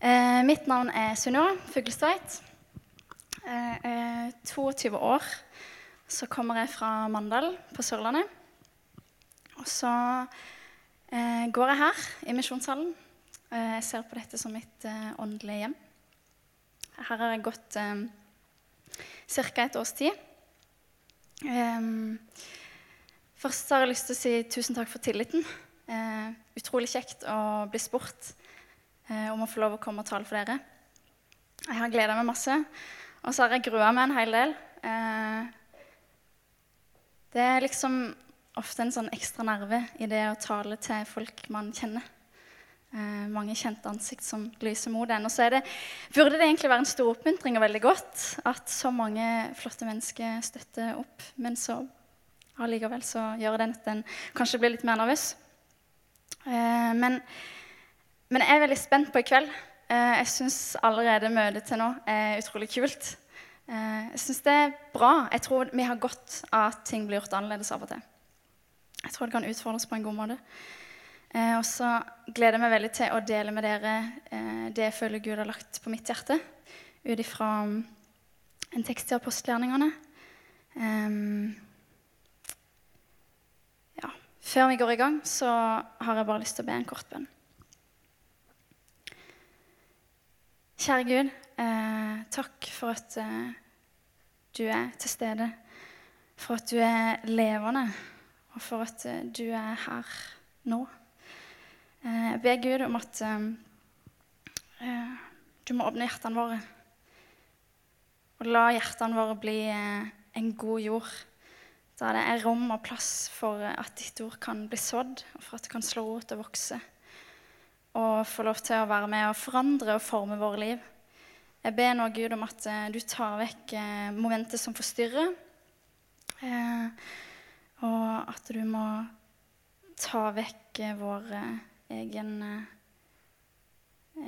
Eh, mitt navn er Sunniva Fuglestveit. Jeg er 22 år. Så kommer jeg fra Mandal på Sørlandet. Og så eh, går jeg her i Misjonshallen. Eh, jeg ser på dette som mitt eh, åndelige hjem. Her har jeg gått eh, ca. et års tid. Ehm, først har jeg lyst til å si tusen takk for tilliten. Eh, utrolig kjekt å bli spurt eh, om å få lov å komme og tale for dere. Jeg har gleda meg masse, og så har jeg grua meg en hel del. Eh, det er liksom ofte en sånn ekstra nerve i det å tale til folk man kjenner. Eh, mange kjente ansikt som lyser mot en. Og så det, burde det egentlig være en stor oppmuntring og veldig godt at så mange flotte mennesker støtter opp. Men så allikevel så gjør det at en kanskje blir litt mer nervøs. Eh, men, men, jeg er veldig spent på i kveld. Eh, jeg syns allerede møtet til nå er utrolig kult. Eh, jeg syns det er bra. Jeg tror vi har godt av at ting blir gjort annerledes av og til. Jeg tror det kan utfordres på en god måte. og så gleder jeg meg veldig til å dele med dere det jeg føler Gud har lagt på mitt hjerte, ut ifra en tekst i apostelgjerningene. Ja. før vi går i gang, så har jeg bare lyst til å be en kort bønn. Kjære Gud, eh, takk for at eh, du er til stede. For at du er levende, og for at eh, du er her nå. Eh, jeg ber Gud om at eh, eh, du må åpne hjertene våre. Og la hjertene våre bli en god jord der det er rom og plass for at ditt ord kan bli sådd, og for at det kan slå rot og vokse. Og få lov til å være med og forandre og forme våre liv. Jeg ber nå Gud om at eh, du tar vekk eh, momentet som forstyrrer. Eh, og at du må ta vekk vår egen,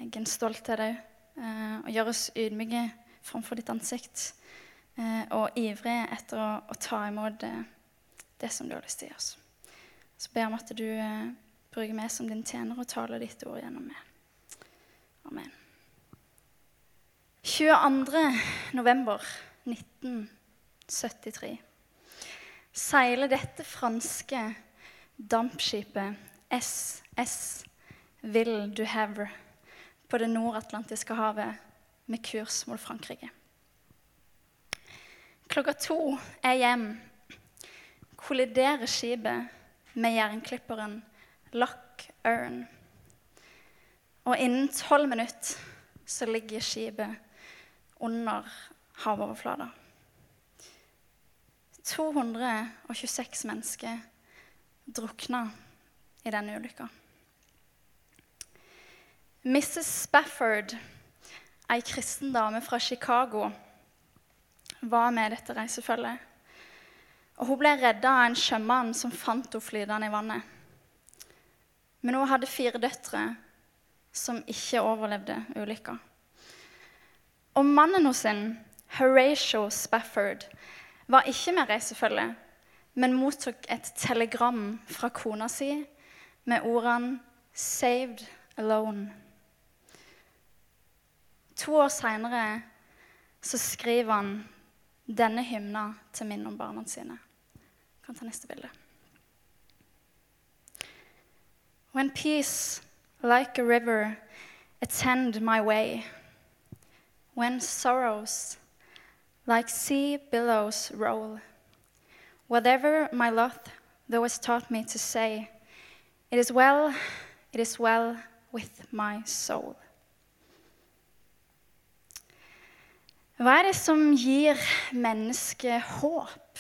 egen stolthet òg. Og gjøre oss ydmyke framfor ditt ansikt. Og ivrig etter å, å ta imot det, det, som du har lyst til å gi oss. Så ber jeg om at du bruker meg som din tjener og taler ditt ord gjennom meg. Amen. 22. november 1973 seiler dette franske dampskipet SS Ville du Have på det nordatlantiske havet med kurs mot Frankrike. Klokka to er hjem. Kolliderer skipet med jernklipperen Loch Earn. Og innen tolv minutter så ligger skipet under havoverflata. 226 mennesker drukna i denne ulykka. Mrs. Spafford, ei kristen dame fra Chicago, var med dette reisefølget. Og Hun ble redda av en sjømann som fant henne flytende i vannet. Men hun hadde fire døtre som ikke overlevde ulykka. Og mannen hennes, Horatio Spafford, var ikke med reisefølget, men mottok et telegram fra kona si med ordene 'Saved alone'. To år seinere skriver han denne hymna til minne om barna sine. Jeg kan ta neste bilde. When peace, like a river, attend my way, when sorrows, like sea billows, roll, whatever my lot thou hast taught me to say, it is well, it is well with my soul. Hva er det som gir mennesket håp?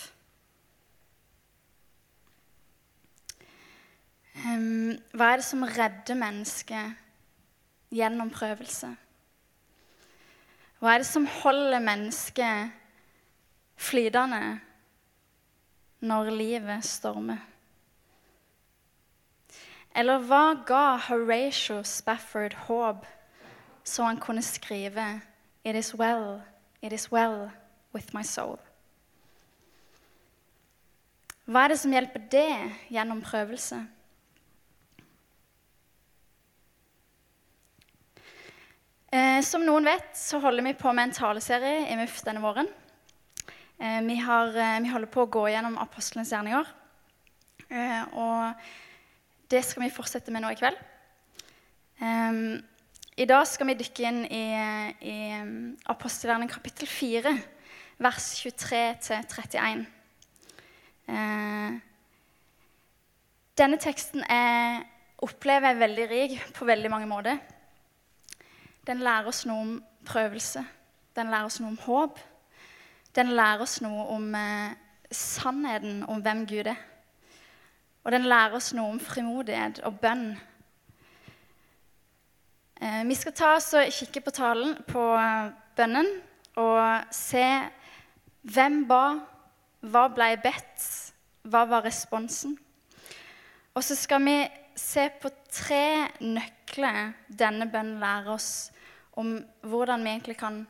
Hva er det som redder mennesket gjennom prøvelse? Hva er det som holder mennesket flytende når livet stormer? Eller hva ga Horatio Spafford håp, så han kunne skrive 'It is well'? It is well with my soul. Hva er det som hjelper det gjennom prøvelse? Eh, som noen vet, så holder vi på med en taleserie i MUF denne våren. Eh, vi, har, eh, vi, holder på å gå gjennom apostlenes gjerninger. Eh, og det skal vi fortsette med nå i kveld. I dag skal vi dykke inn i, i apostelgjerning kapittel 4, vers 23-31. Eh, denne teksten er, opplever jeg veldig rik på veldig mange måter. Den lærer oss noe om prøvelse. Den lærer oss noe om håp. Den lærer oss noe om eh, sannheten om hvem Gud er. Og den lærer oss noe om frimodighet og bønn. Eh, vi skal ta oss og kikke på talen, på eh, bønnen, og se hvem ba, hva ble bedt, hva var responsen? Og så skal vi se på tre nøkler denne bønnen lærer oss om hvordan vi egentlig kan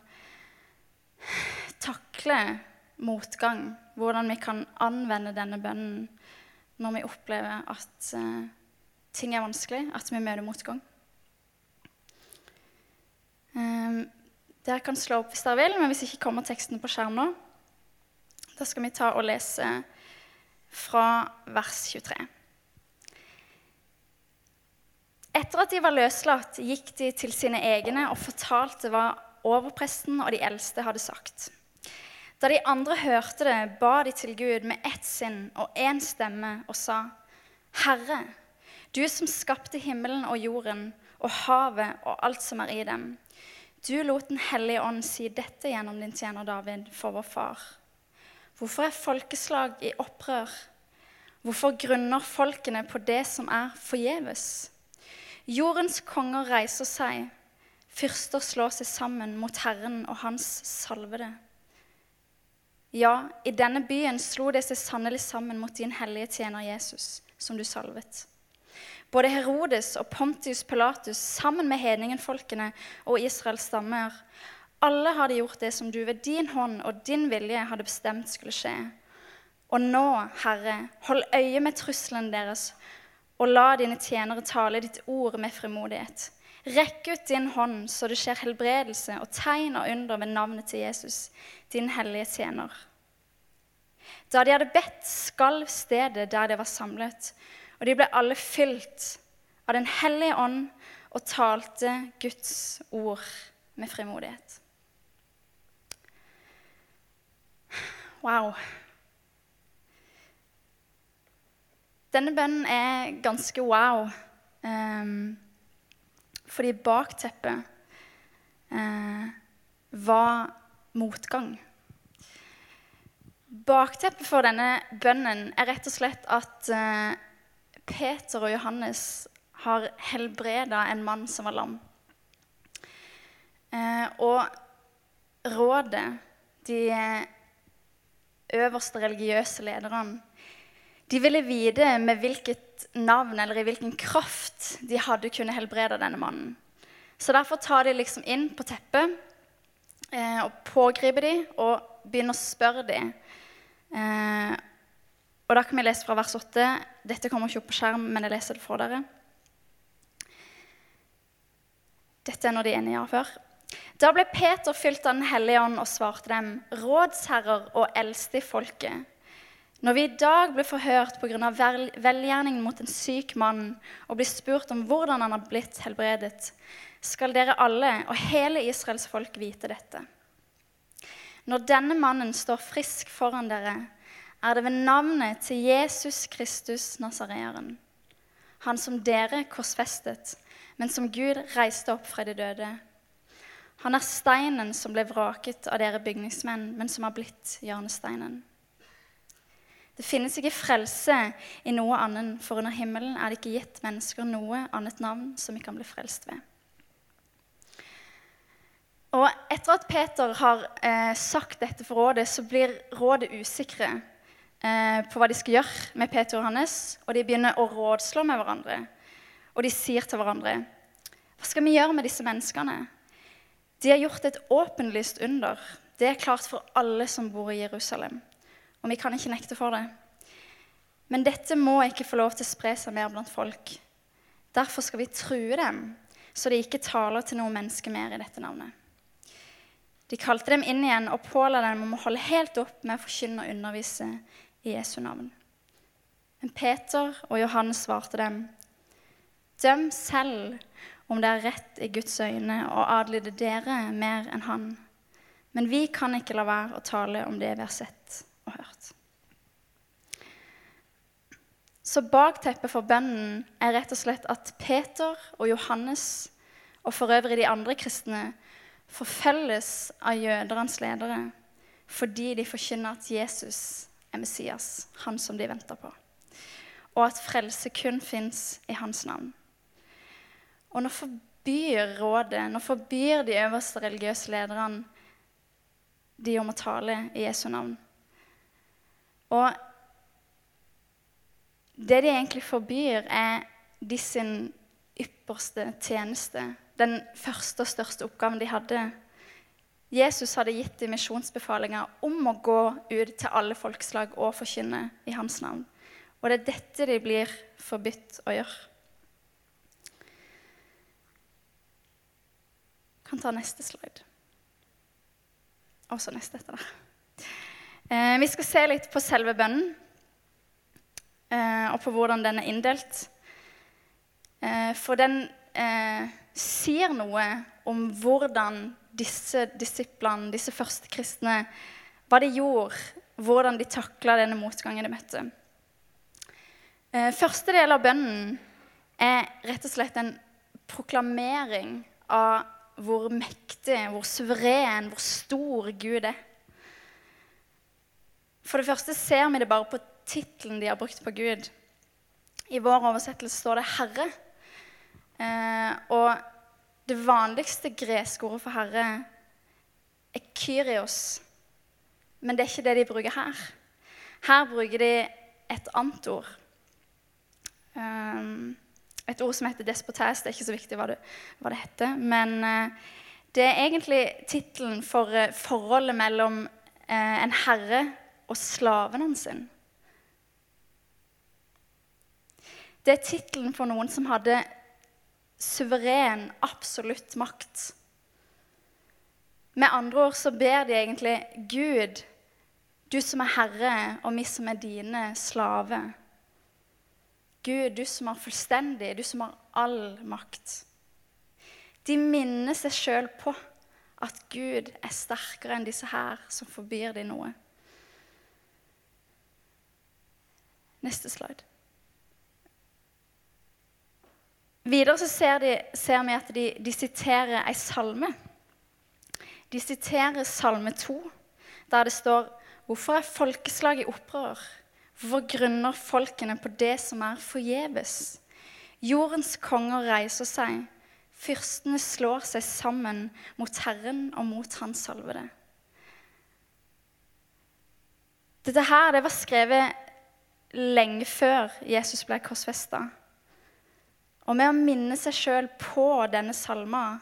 takle motgang. Hvordan vi kan anvende denne bønnen når vi opplever at uh, ting er vanskelig, at vi møter motgang. Um, dere kan slå opp hvis dere vil, men hvis ikke kommer teksten på skjerm nå. Da skal vi ta og lese fra vers 23. Etter at de var løslatt, gikk de til sine egne og fortalte hva overpresten og de eldste hadde sagt. Da de andre hørte det, ba de til Gud med ett sinn og én stemme og sa, Herre, du som skapte himmelen og jorden og havet og alt som er i dem. Du lot Den hellige ånd si dette gjennom din tjener David for vår far. Hvorfor er folkeslag i opprør? Hvorfor grunner folkene på det som er forgjeves? Jordens konger reiser seg, fyrster slår seg sammen mot Herren og hans salvede. Ja, i denne byen slo det seg sannelig sammen mot din hellige tjener Jesus, som du salvet. Både Herodes og Pontius Pilatus sammen med hedningenfolkene og Israels stammer, alle hadde gjort det som du ved din hånd og din vilje hadde bestemt skulle skje. Og nå, Herre, hold øye med trusselen deres og la dine tjenere tale ditt ord med fremodighet. Rekk ut din hånd så det skjer helbredelse og tegn og under ved navnet til Jesus, din hellige tjener. Da de hadde bedt, skalv stedet der de var samlet, og de ble alle fylt av Den hellige ånd og talte Guds ord med frimodighet. Wow. Denne bønnen er ganske wow. Um, fordi bakteppet uh, var motgang. Bakteppet for denne bønnen er rett og slett at uh, Peter og Johannes har helbreda en mann som var lam. Uh, og rådet, de øverste religiøse lederne, de ville vite med hvilket navn eller i hvilken kraft de hadde kunnet helbrede denne mannen. Så derfor tar de liksom inn på teppet eh, og pågriper de og begynner å spørre de. Eh, og da kan vi lese fra vers 8. Dette kommer ikke opp på skjerm, men jeg leser det for dere. Dette er når de er inne før. Da ble Peter fylt av Den hellige ånd og svarte dem, rådsherrer og eldste i folket. Når vi i dag blir forhørt pga. velgjerningen mot en syk mann og blir spurt om hvordan han har blitt helbredet, skal dere alle og hele Israels folk vite dette. Når denne mannen står frisk foran dere, er det ved navnet til Jesus Kristus Nasareeren, han som dere korsfestet, men som Gud reiste opp fra de døde. Han er steinen som ble vraket av dere bygningsmenn, men som har blitt hjørnesteinen. Det finnes ikke frelse i noe annet, for under himmelen er det ikke gitt mennesker noe annet navn som vi kan bli frelst ved. Og Etter at Peter har eh, sagt dette for rådet, så blir rådet usikre eh, på hva de skal gjøre med Peter og Johannes, og de begynner å rådslå med hverandre. Og de sier til hverandre Hva skal vi gjøre med disse menneskene? De har gjort et åpenlyst under. Det er klart for alle som bor i Jerusalem og vi kan ikke nekte for det. Men dette må ikke få lov til å spre seg mer blant folk. Derfor skal vi true dem. så de ikke taler til noe menneske mer i dette navnet. De kalte dem inn igjen og påla dem om å holde helt opp med å forkynne og undervise i Jesu navn. Men Peter og Johannes svarte dem, døm selv om det er rett i Guds øyne å adlyde dere mer enn han. Men vi kan ikke la være å tale om det vi har sett og hørt. Så bakteppet for bønnen er rett og slett at Peter og Johannes, og for øvrig de andre kristne, forfølges av jødernes ledere fordi de forkynner at Jesus er Messias, han som de venter på, og at frelse kun fins i hans navn. Og nå forbyr rådet, nå forbyr de øverste religiøse lederne de om å tale i Jesu navn. Og det de egentlig forbyr, er de sin ypperste tjeneste. Den første og største oppgaven de hadde. Jesus hadde gitt dem misjonsbefalinger om å gå ut til alle folkeslag og forkynne i hans navn. Og det er dette de blir forbudt å gjøre. Jeg kan ta neste slide. Også neste etter det. Eh, vi skal se litt på selve bønnen. Eh, og på hvordan den er inndelt. Eh, for den eh, sier noe om hvordan disse disiplene, disse første kristne, hva de gjorde, hvordan de takla denne motgangen de møtte. Første del av bønnen er rett og slett en proklamering av hvor mektig, hvor suveren, hvor stor Gud er. For det første ser vi det bare på tittelen de har brukt på Gud. I vår oversettelse står det 'Herre'. Eh, og det vanligste greske ordet for herre er 'kyrios'. Men det er ikke det de bruker her. Her bruker de et annet ord. Um, et ord som heter 'despotes'. Det er ikke så viktig hva det, hva det heter. Men uh, det er egentlig tittelen for uh, forholdet mellom uh, en herre og slaven hans. Det er tittelen for noen som hadde suveren, absolutt makt. Med andre ord så ber de egentlig Gud, du som er herre, og vi som er dine slave. Gud, du som har fullstendig, du som har all makt. De minner seg sjøl på at Gud er sterkere enn disse her som forbyr dem noe. Neste slide. Videre så ser, de, ser vi at de, de siterer ei salme. De siterer Salme 2, der det står Hvorfor er folkeslaget i opprør? Hvorfor grunner folkene på det som er forgjeves? Jordens konger reiser seg, fyrstene slår seg sammen mot Herren og mot Hans salvede. Dette her det var skrevet lenge før Jesus ble korsfesta. Og med å minne seg sjøl på denne salma,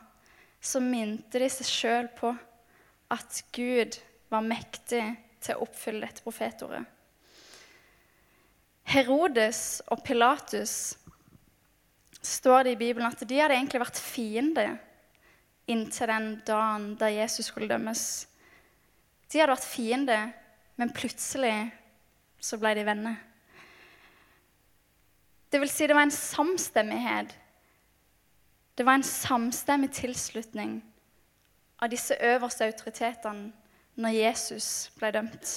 så minte de seg sjøl på at Gud var mektig til å oppfylle dette profetordet. Herodes og Pilatus står det i Bibelen at de hadde egentlig vært fiender inntil den dagen da Jesus skulle dømmes. De hadde vært fiender, men plutselig så ble de venner. Det vil si, det var en samstemmighet. Det var en samstemmig tilslutning av disse øverste autoritetene når Jesus ble dømt.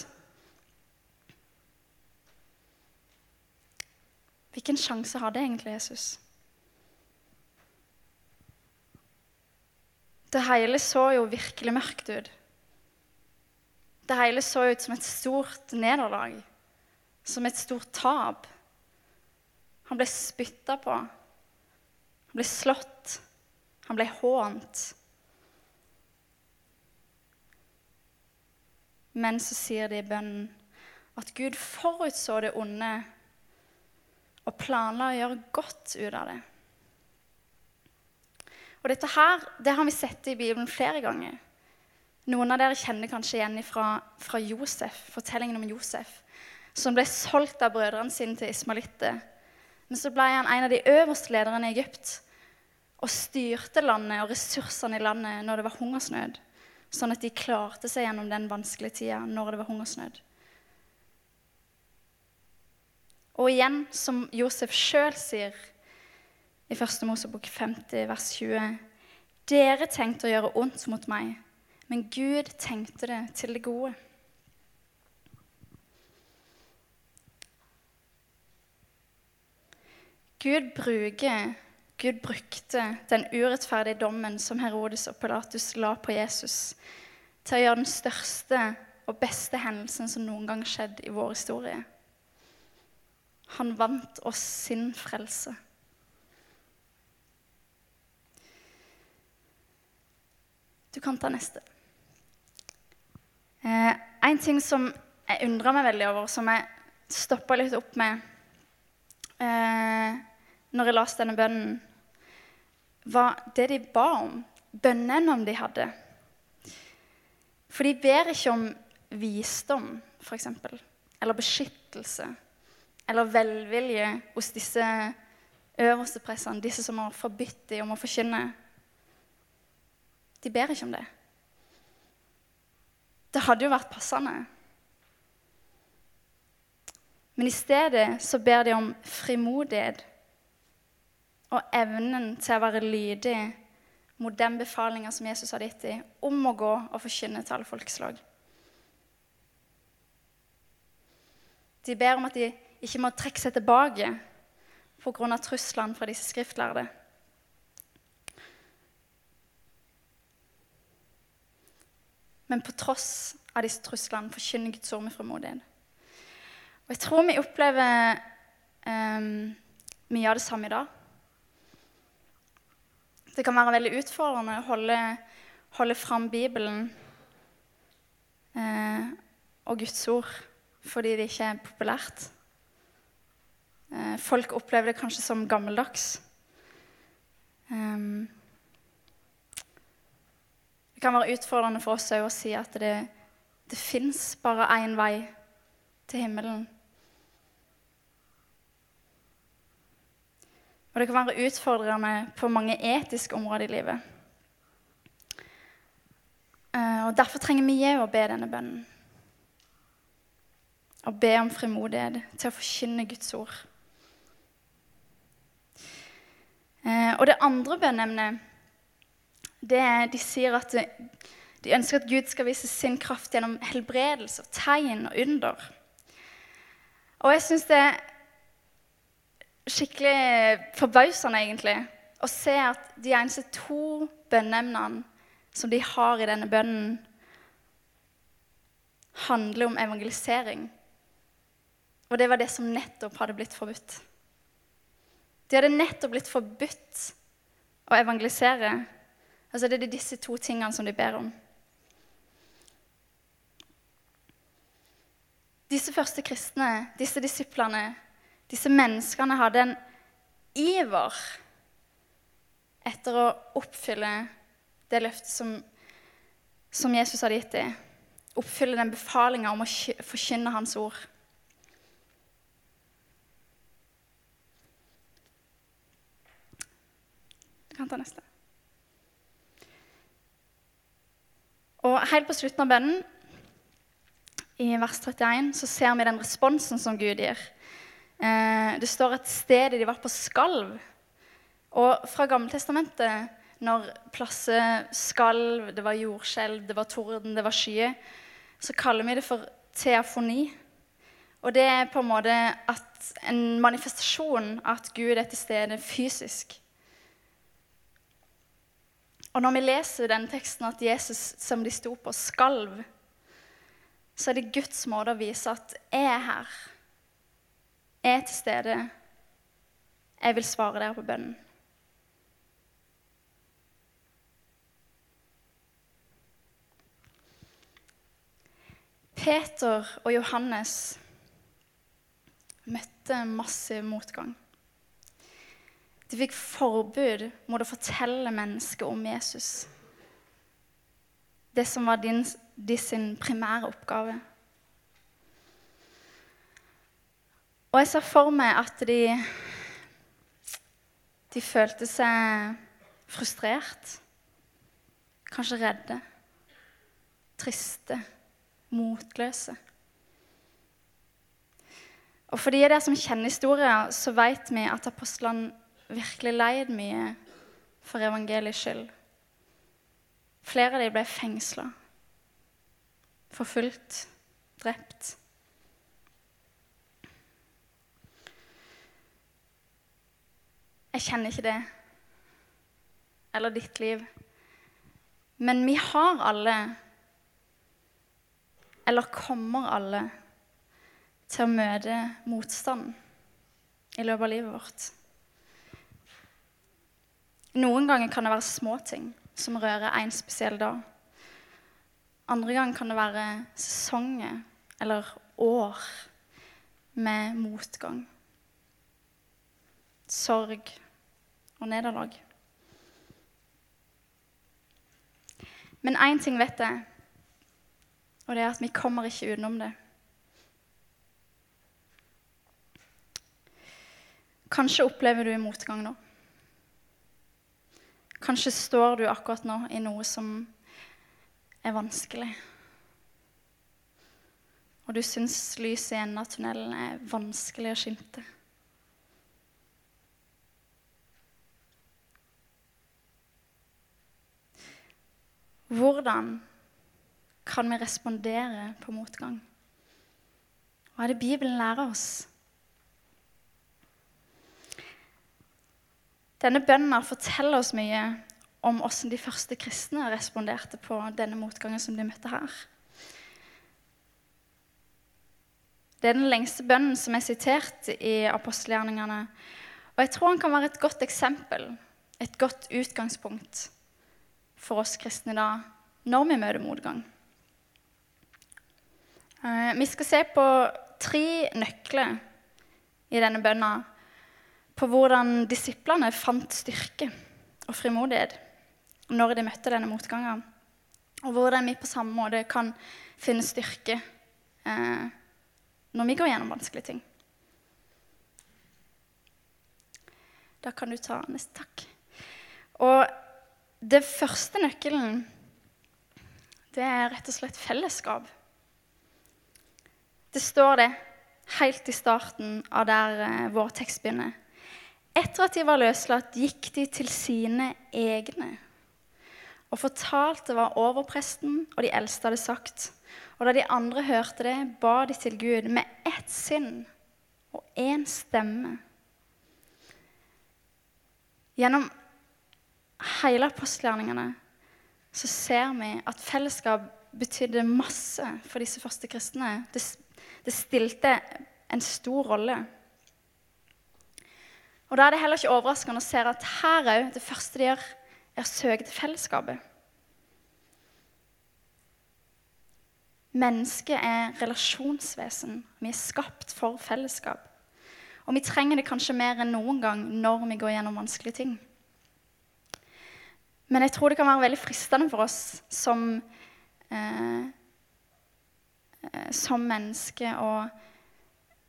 Hvilken sjanse hadde egentlig Jesus? Det hele så jo virkelig mørkt ut. Det hele så ut som et stort nederlag, som et stort tap. Han ble spytta på. Han ble slått. Han ble hånt. Men så sier de i bønnen at Gud forutså det onde og planla å gjøre godt ut av det. Og dette her, det har vi sett i Bibelen flere ganger. Noen av dere kjenner kanskje igjen fra, fra Josef, fortellingen om Josef, som ble solgt av brødrene sine til ismalitter men så ble han en av de øverste lederne i Egypt. og styrte landet og ressursene i landet når det var hungersnød, sånn at de klarte seg gjennom den vanskelige tida når det var hungersnød. Og igjen, som Josef sjøl sier i 1. Mosebok 50, vers 20.: Dere tenkte å gjøre ondt mot meg, men Gud tenkte det til det gode. Gud bruker Gud brukte den urettferdige dommen som Herodes og Pilatus la på Jesus, til å gjøre den største og beste hendelsen som noen gang skjedde i vår historie. Han vant oss sin frelse. Du kan ta neste. Eh, en ting som jeg undra meg veldig over, som jeg stoppa litt opp med eh, når jeg leste denne bønnen, var det de ba om, bønneemnene de hadde. For de ber ikke om visdom, f.eks., eller beskyttelse, eller velvilje hos disse øverste pressene, disse som har forbudt dem om å forkynne. De ber ikke om det. Det hadde jo vært passende. Men i stedet så ber de om frimodighet og evnen til å være lydig mot den befalinga som Jesus hadde gitt dem om å gå og forkynne til alle folkeslag. De ber om at de ikke må trekke seg tilbake pga. truslene fra disse skriftlærde. Men på tross av disse truslene forkynner Guds ord med frimodighet. Og jeg tror vi opplever um, mye av det samme i dag. Det kan være veldig utfordrende å holde, holde fram Bibelen eh, og Guds ord fordi det ikke er populært. Eh, folk opplever det kanskje som gammeldags. Eh, det kan være utfordrende for oss å si at det, det fins bare én vei til himmelen. Og det kan være utfordrende på mange etiske områder i livet. Eh, og Derfor trenger vi å be denne bønnen. Å be om frimodighet til å forkynne Guds ord. Eh, og det andre bønneemnet det er de sier at de ønsker at Gud skal vise sin kraft gjennom helbredelse, tegn og under. Og jeg syns det skikkelig forbausende, egentlig, å se at de eneste to bønneemnene som de har i denne bønnen, handler om evangelisering. Og det var det som nettopp hadde blitt forbudt. De hadde nettopp blitt forbudt å evangelisere. Altså Det er disse to tingene som de ber om. Disse første kristne, disse disiplene, disse menneskene hadde en iver etter å oppfylle det løftet som, som Jesus hadde gitt dem. Oppfylle den befalinga om å forkynne Hans ord. Du kan ta neste. Og Helt på slutten av bønnen, i vers 31, så ser vi den responsen som Gud gir. Eh, det står at stedet de var på, skalv. Og fra Gammeltestamentet, når plasser skalv, det var jordskjelv, det var torden, det var skyer, så kaller vi det for teafoni. Og det er på en måte en manifestasjon av at Gud er til stede fysisk. Og når vi leser den teksten at Jesus som de sto på, skalv, så er det Guds måte å vise at jeg er her er til stede. Jeg vil svare dere på bønnen. Peter og Johannes møtte massiv motgang. De fikk forbud mot å fortelle mennesket om Jesus. Det som var din, din primære oppgave. Og jeg ser for meg at de, de følte seg frustrert, kanskje redde, triste, motløse. Og for de av dere som kjenner historien, så vet vi at apostlene virkelig leid mye for evangeliets skyld. Flere av dem ble fengsla, forfulgt, drept. Jeg kjenner ikke det eller ditt liv. Men vi har alle, eller kommer alle, til å møte motstand i løpet av livet vårt. Noen ganger kan det være små ting som rører en spesiell dag. Andre ganger kan det være sesonger eller år med motgang, sorg og nederlag. Men én ting vet jeg, og det er at vi kommer ikke utenom det. Kanskje opplever du motgang nå. Kanskje står du akkurat nå i noe som er vanskelig. Og du syns lyset i enden av tunnelen er vanskelig å skimte. Hvordan kan vi respondere på motgang? Hva er det Bibelen lærer oss? Denne bønnen forteller oss mye om hvordan de første kristne responderte på denne motgangen som de møtte her. Det er den lengste bønnen som er sitert i apostelgjerningene. Og jeg tror han kan være et godt eksempel, et godt utgangspunkt for oss kristne da når vi møter motgang. Eh, vi skal se på tre nøkler i denne bønna på hvordan disiplene fant styrke og frimodighet når de møtte denne motgangen. Og hvordan vi på samme måte kan finne styrke eh, når vi går gjennom vanskelige ting. Da kan du ta neste takk. Og det første nøkkelen, det er rett og slett fellesskap. Det står det helt i starten av der eh, vår tekst begynner. Etter at de var løslatt, gikk de til sine egne og fortalte hva overpresten og de eldste hadde sagt. Og da de andre hørte det, ba de til Gud med ett sinn og én stemme. Gjennom hele apostelgjerningene så ser vi at fellesskap betydde masse for disse første kristne. Det, det stilte en stor rolle. Og Da er det heller ikke overraskende å se at her òg det første de gjør, er å søke til fellesskapet. Mennesket er relasjonsvesen. Vi er skapt for fellesskap. Og vi trenger det kanskje mer enn noen gang når vi går gjennom vanskelige ting. Men jeg tror det kan være veldig fristende for oss som, eh, eh som mennesker å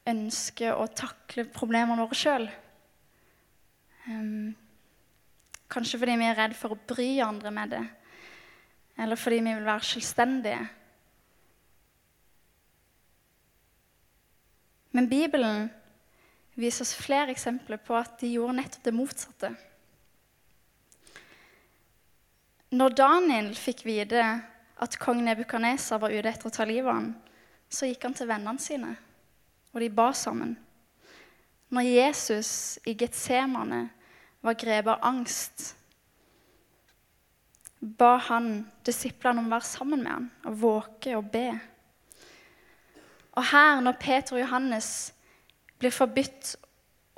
ønske å takle problemene våre sjøl. Um, kanskje fordi vi er redd for å bry andre med det, eller fordi vi vil være selvstendige. Men Bibelen viser oss flere eksempler på at de gjorde nettopp det motsatte. Når Daniel fikk vite at kong Nebukadneser var ute etter å ta livet av ham, så gikk han til vennene sine, og de ba sammen. Når Jesus i Getsemane var grepet av angst, ba han disiplene om å være sammen med ham og våke og be. Og her, når Peter og Johannes blir forbudt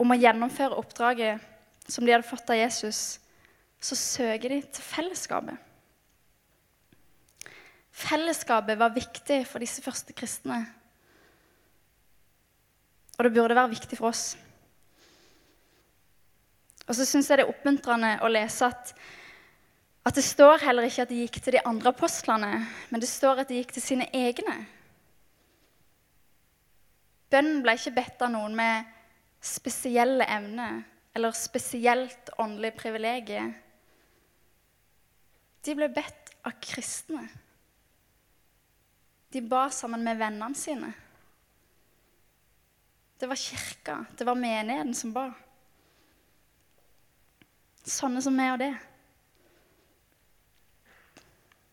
om å gjennomføre oppdraget som de hadde fått av Jesus, så søker de til fellesskapet. Fellesskapet var viktig for disse første kristne. Og det burde være viktig for oss. Og så syns jeg det er oppmuntrende å lese at, at det står heller ikke at de gikk til de andre apostlene, men det står at de gikk til sine egne. Bønnen ble ikke bedt av noen med spesielle evner eller spesielt åndelig privilegium. De ble bedt av kristne. De ba sammen med vennene sine. Det var kirka, det var menigheten som ba. Sånne som meg og det.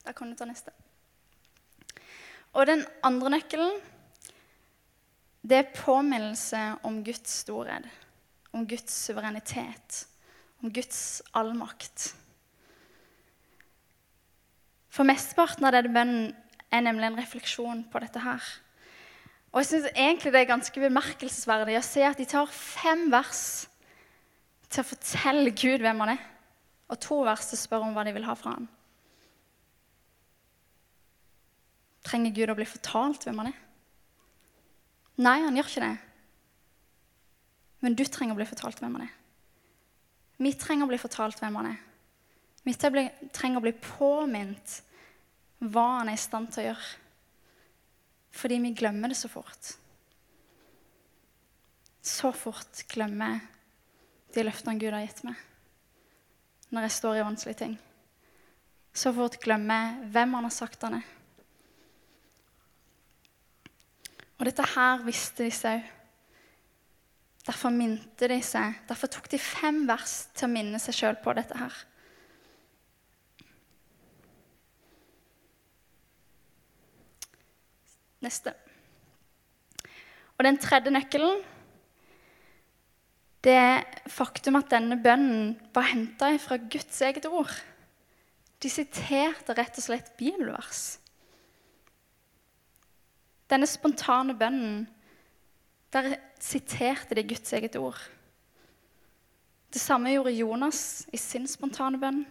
Da kan du ta neste. Og den andre nøkkelen, det er påminnelse om Guds storhet, om Guds suverenitet, om Guds allmakt. For mesteparten av denne bønnen er nemlig en refleksjon på dette her. Og jeg syns egentlig det er ganske bemerkelsesverdig å se at de tar fem vers til å fortelle Gud hvem han er, og to vers til å spørre om hva de vil ha fra han. Trenger Gud å bli fortalt hvem han er? Nei, han gjør ikke det. Men du trenger å bli fortalt hvem han er. Vi trenger å bli fortalt hvem han er. Vi trenger å bli påminnet hva han er i stand til å gjøre. Fordi vi glemmer det så fort. Så fort glemmer jeg de løftene Gud har gitt meg når jeg står i vanskelige ting. Så fort glemmer jeg hvem han har sagt han er. Og dette her visste de seg òg. Derfor minte de seg. Derfor tok de fem vers til å minne seg sjøl på dette her. Neste. Og den tredje nøkkelen det er faktum at denne bønnen var henta fra Guds eget ord. De siterte rett og slett bibelvers. Denne spontane bønnen, der siterte de Guds eget ord. Det samme gjorde Jonas i sin spontane bønn.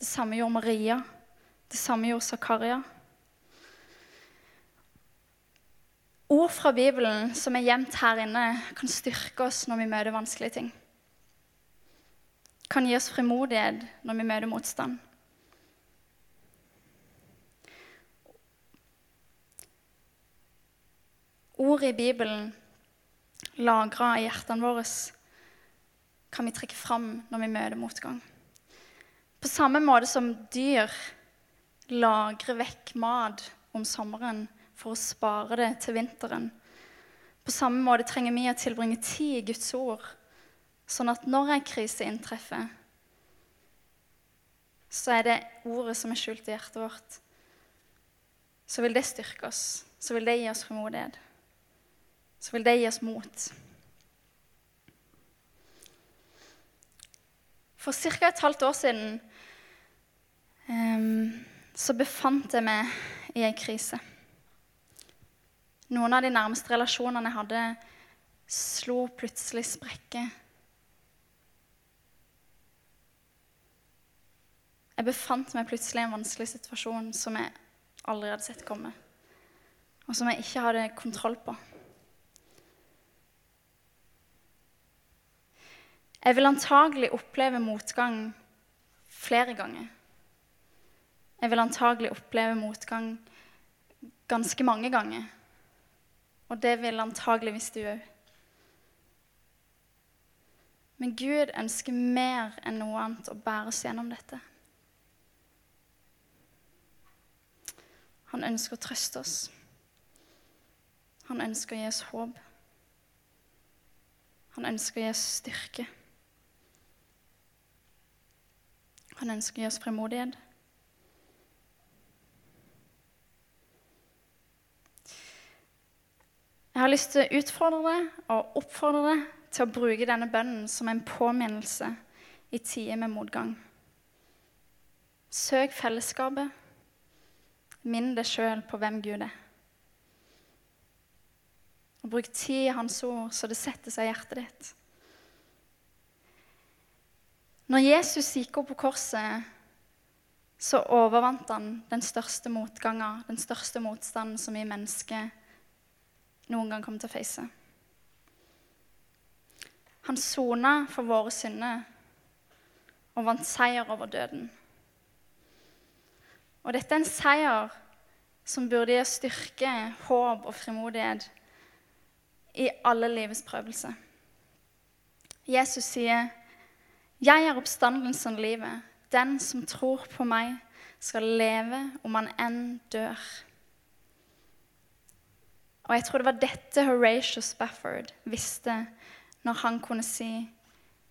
Det samme gjorde Maria. Det samme gjorde Zakaria. Ord fra Bibelen som er gjemt her inne, kan styrke oss når vi møter vanskelige ting. Kan gi oss frimodighet når vi møter motstand. Ord i Bibelen lagra i hjertene våre kan vi trekke fram når vi møter motgang. På samme måte som dyr lagrer vekk mat om sommeren for å spare det til vinteren. På samme måte trenger vi å tilbringe tid i Guds ord, sånn at når en krise inntreffer, så er det ordet som er skjult i hjertet vårt. Så vil det styrke oss. Så vil det gi oss frimodighet. Så vil det gi oss mot. For ca. et halvt år siden um, så befant jeg meg i ei krise. Noen av de nærmeste relasjonene jeg hadde, slo plutselig sprekker. Jeg befant meg plutselig i en vanskelig situasjon som jeg aldri hadde sett komme, og som jeg ikke hadde kontroll på. Jeg vil antagelig oppleve motgang flere ganger. Jeg vil antagelig oppleve motgang ganske mange ganger. Og det vil antageligvis du òg. Men Gud ønsker mer enn noe annet å bære oss gjennom dette. Han ønsker å trøste oss. Han ønsker å gi oss håp. Han ønsker å gi oss styrke. Han ønsker å gi oss fremodighet. Jeg har lyst til å utfordre deg og oppfordre deg til å bruke denne bønnen som en påminnelse i tider med motgang. Søk fellesskapet. Minn deg sjøl på hvem Gud er. Og bruk tid i Hans ord så det setter seg i hjertet ditt. Når Jesus gikk opp på korset, så overvant han den største motgangen, den største motstanden som vi mennesker noen gang kommer til å face. Han sona for våre synder og vant seier over døden. Og dette er en seier som burde gi styrke, håp og frimodighet i alle livets prøvelser. Jesus sier, 'Jeg er oppstandelsen og livet. Den som tror på meg, skal leve om han enn dør. Og jeg tror det var dette Horatio Spafford visste når han kunne si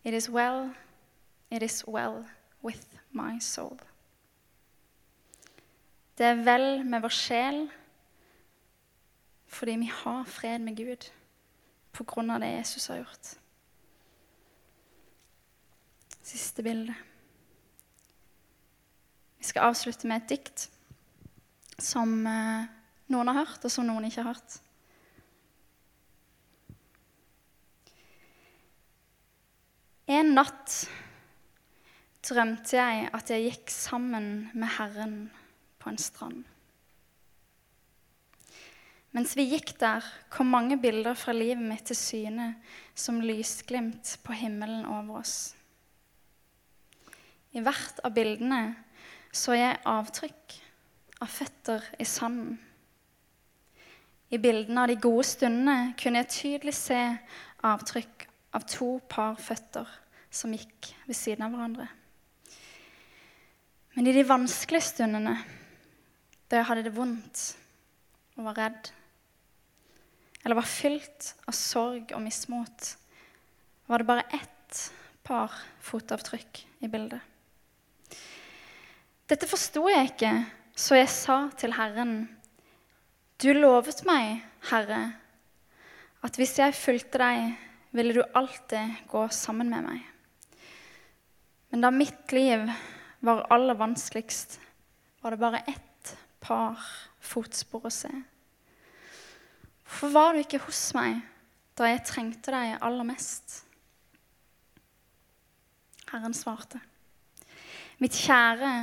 It is well, it is well with my soul. Det er vel med vår sjel fordi vi har fred med Gud på grunn av det Jesus har gjort. Siste bilde. Vi skal avslutte med et dikt som eh, noen har hørt, og som noen ikke har hørt. En natt drømte jeg at jeg gikk sammen med Herren på en strand. Mens vi gikk der, kom mange bilder fra livet mitt til syne som lysglimt på himmelen over oss. I hvert av bildene så jeg avtrykk av føtter i sanden. I bildene av de gode stundene kunne jeg tydelig se avtrykk av to par føtter som gikk ved siden av hverandre. Men i de vanskelige stundene, da jeg hadde det vondt og var redd, eller var fylt av sorg og mismot, var det bare ett par fotavtrykk i bildet. Dette forsto jeg ikke, så jeg sa til Herren, du lovet meg, Herre, at hvis jeg fulgte deg, ville du alltid gå sammen med meg. Men da mitt liv var aller vanskeligst, var det bare ett par fotspor å se. Hvorfor var du ikke hos meg da jeg trengte deg aller mest? Herren svarte, mitt kjære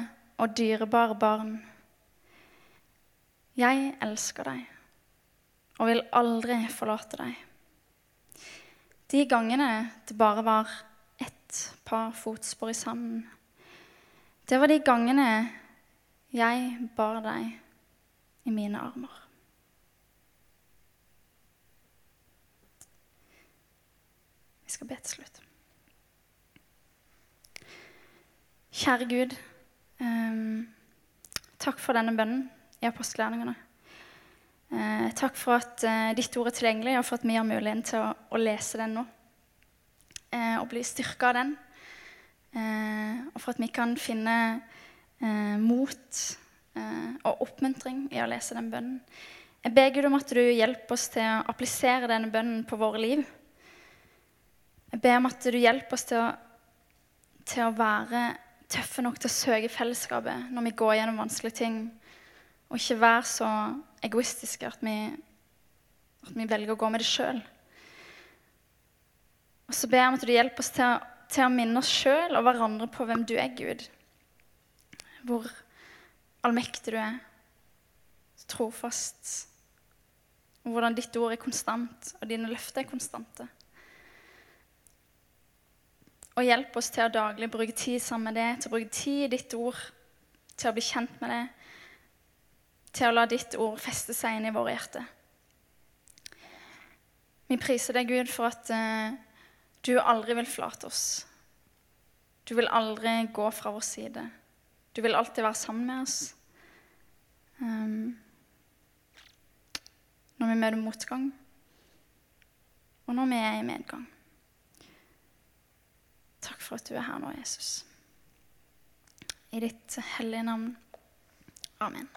og dyrebare barn, jeg elsker deg og vil aldri forlate deg. De gangene det bare var ett par fotspor i sanden, det var de gangene jeg bar deg i mine armer. Vi skal be til slutt. Kjære Gud, eh, takk for denne bønnen i apostelgjerningene. Eh, takk for at eh, ditt ord er tilgjengelig, og for at vi har muligheten til å, å lese den nå. Eh, og bli styrka av den. og for at vi kan finne mot og oppmuntring i å lese den bønnen. Jeg ber Gud om at du hjelper oss til å applisere denne bønnen på våre liv. Jeg ber om at du hjelper oss til å, til å være tøffe nok til å søke fellesskapet når vi går gjennom vanskelige ting, og ikke være så egoistiske at vi, at vi velger å gå med det sjøl. Og så ber jeg om at du hjelper oss til å, til å minne oss sjøl og hverandre på hvem du er, Gud. Hvor allmektig du er, trofast, og hvordan ditt ord er konstant, og dine løfter er konstante. Og hjelp oss til å daglig bruke tid sammen med det, til å bruke tid i ditt ord, til å bli kjent med det, til å la ditt ord feste seg inn i våre hjerter. Vi priser deg, Gud, for at uh, du aldri vil flate oss. Du vil aldri gå fra vår side. Du vil alltid være sammen med oss. Um, når vi møter motgang, og når vi er i medgang. Takk for at du er her nå, Jesus. I ditt hellige navn. Amen.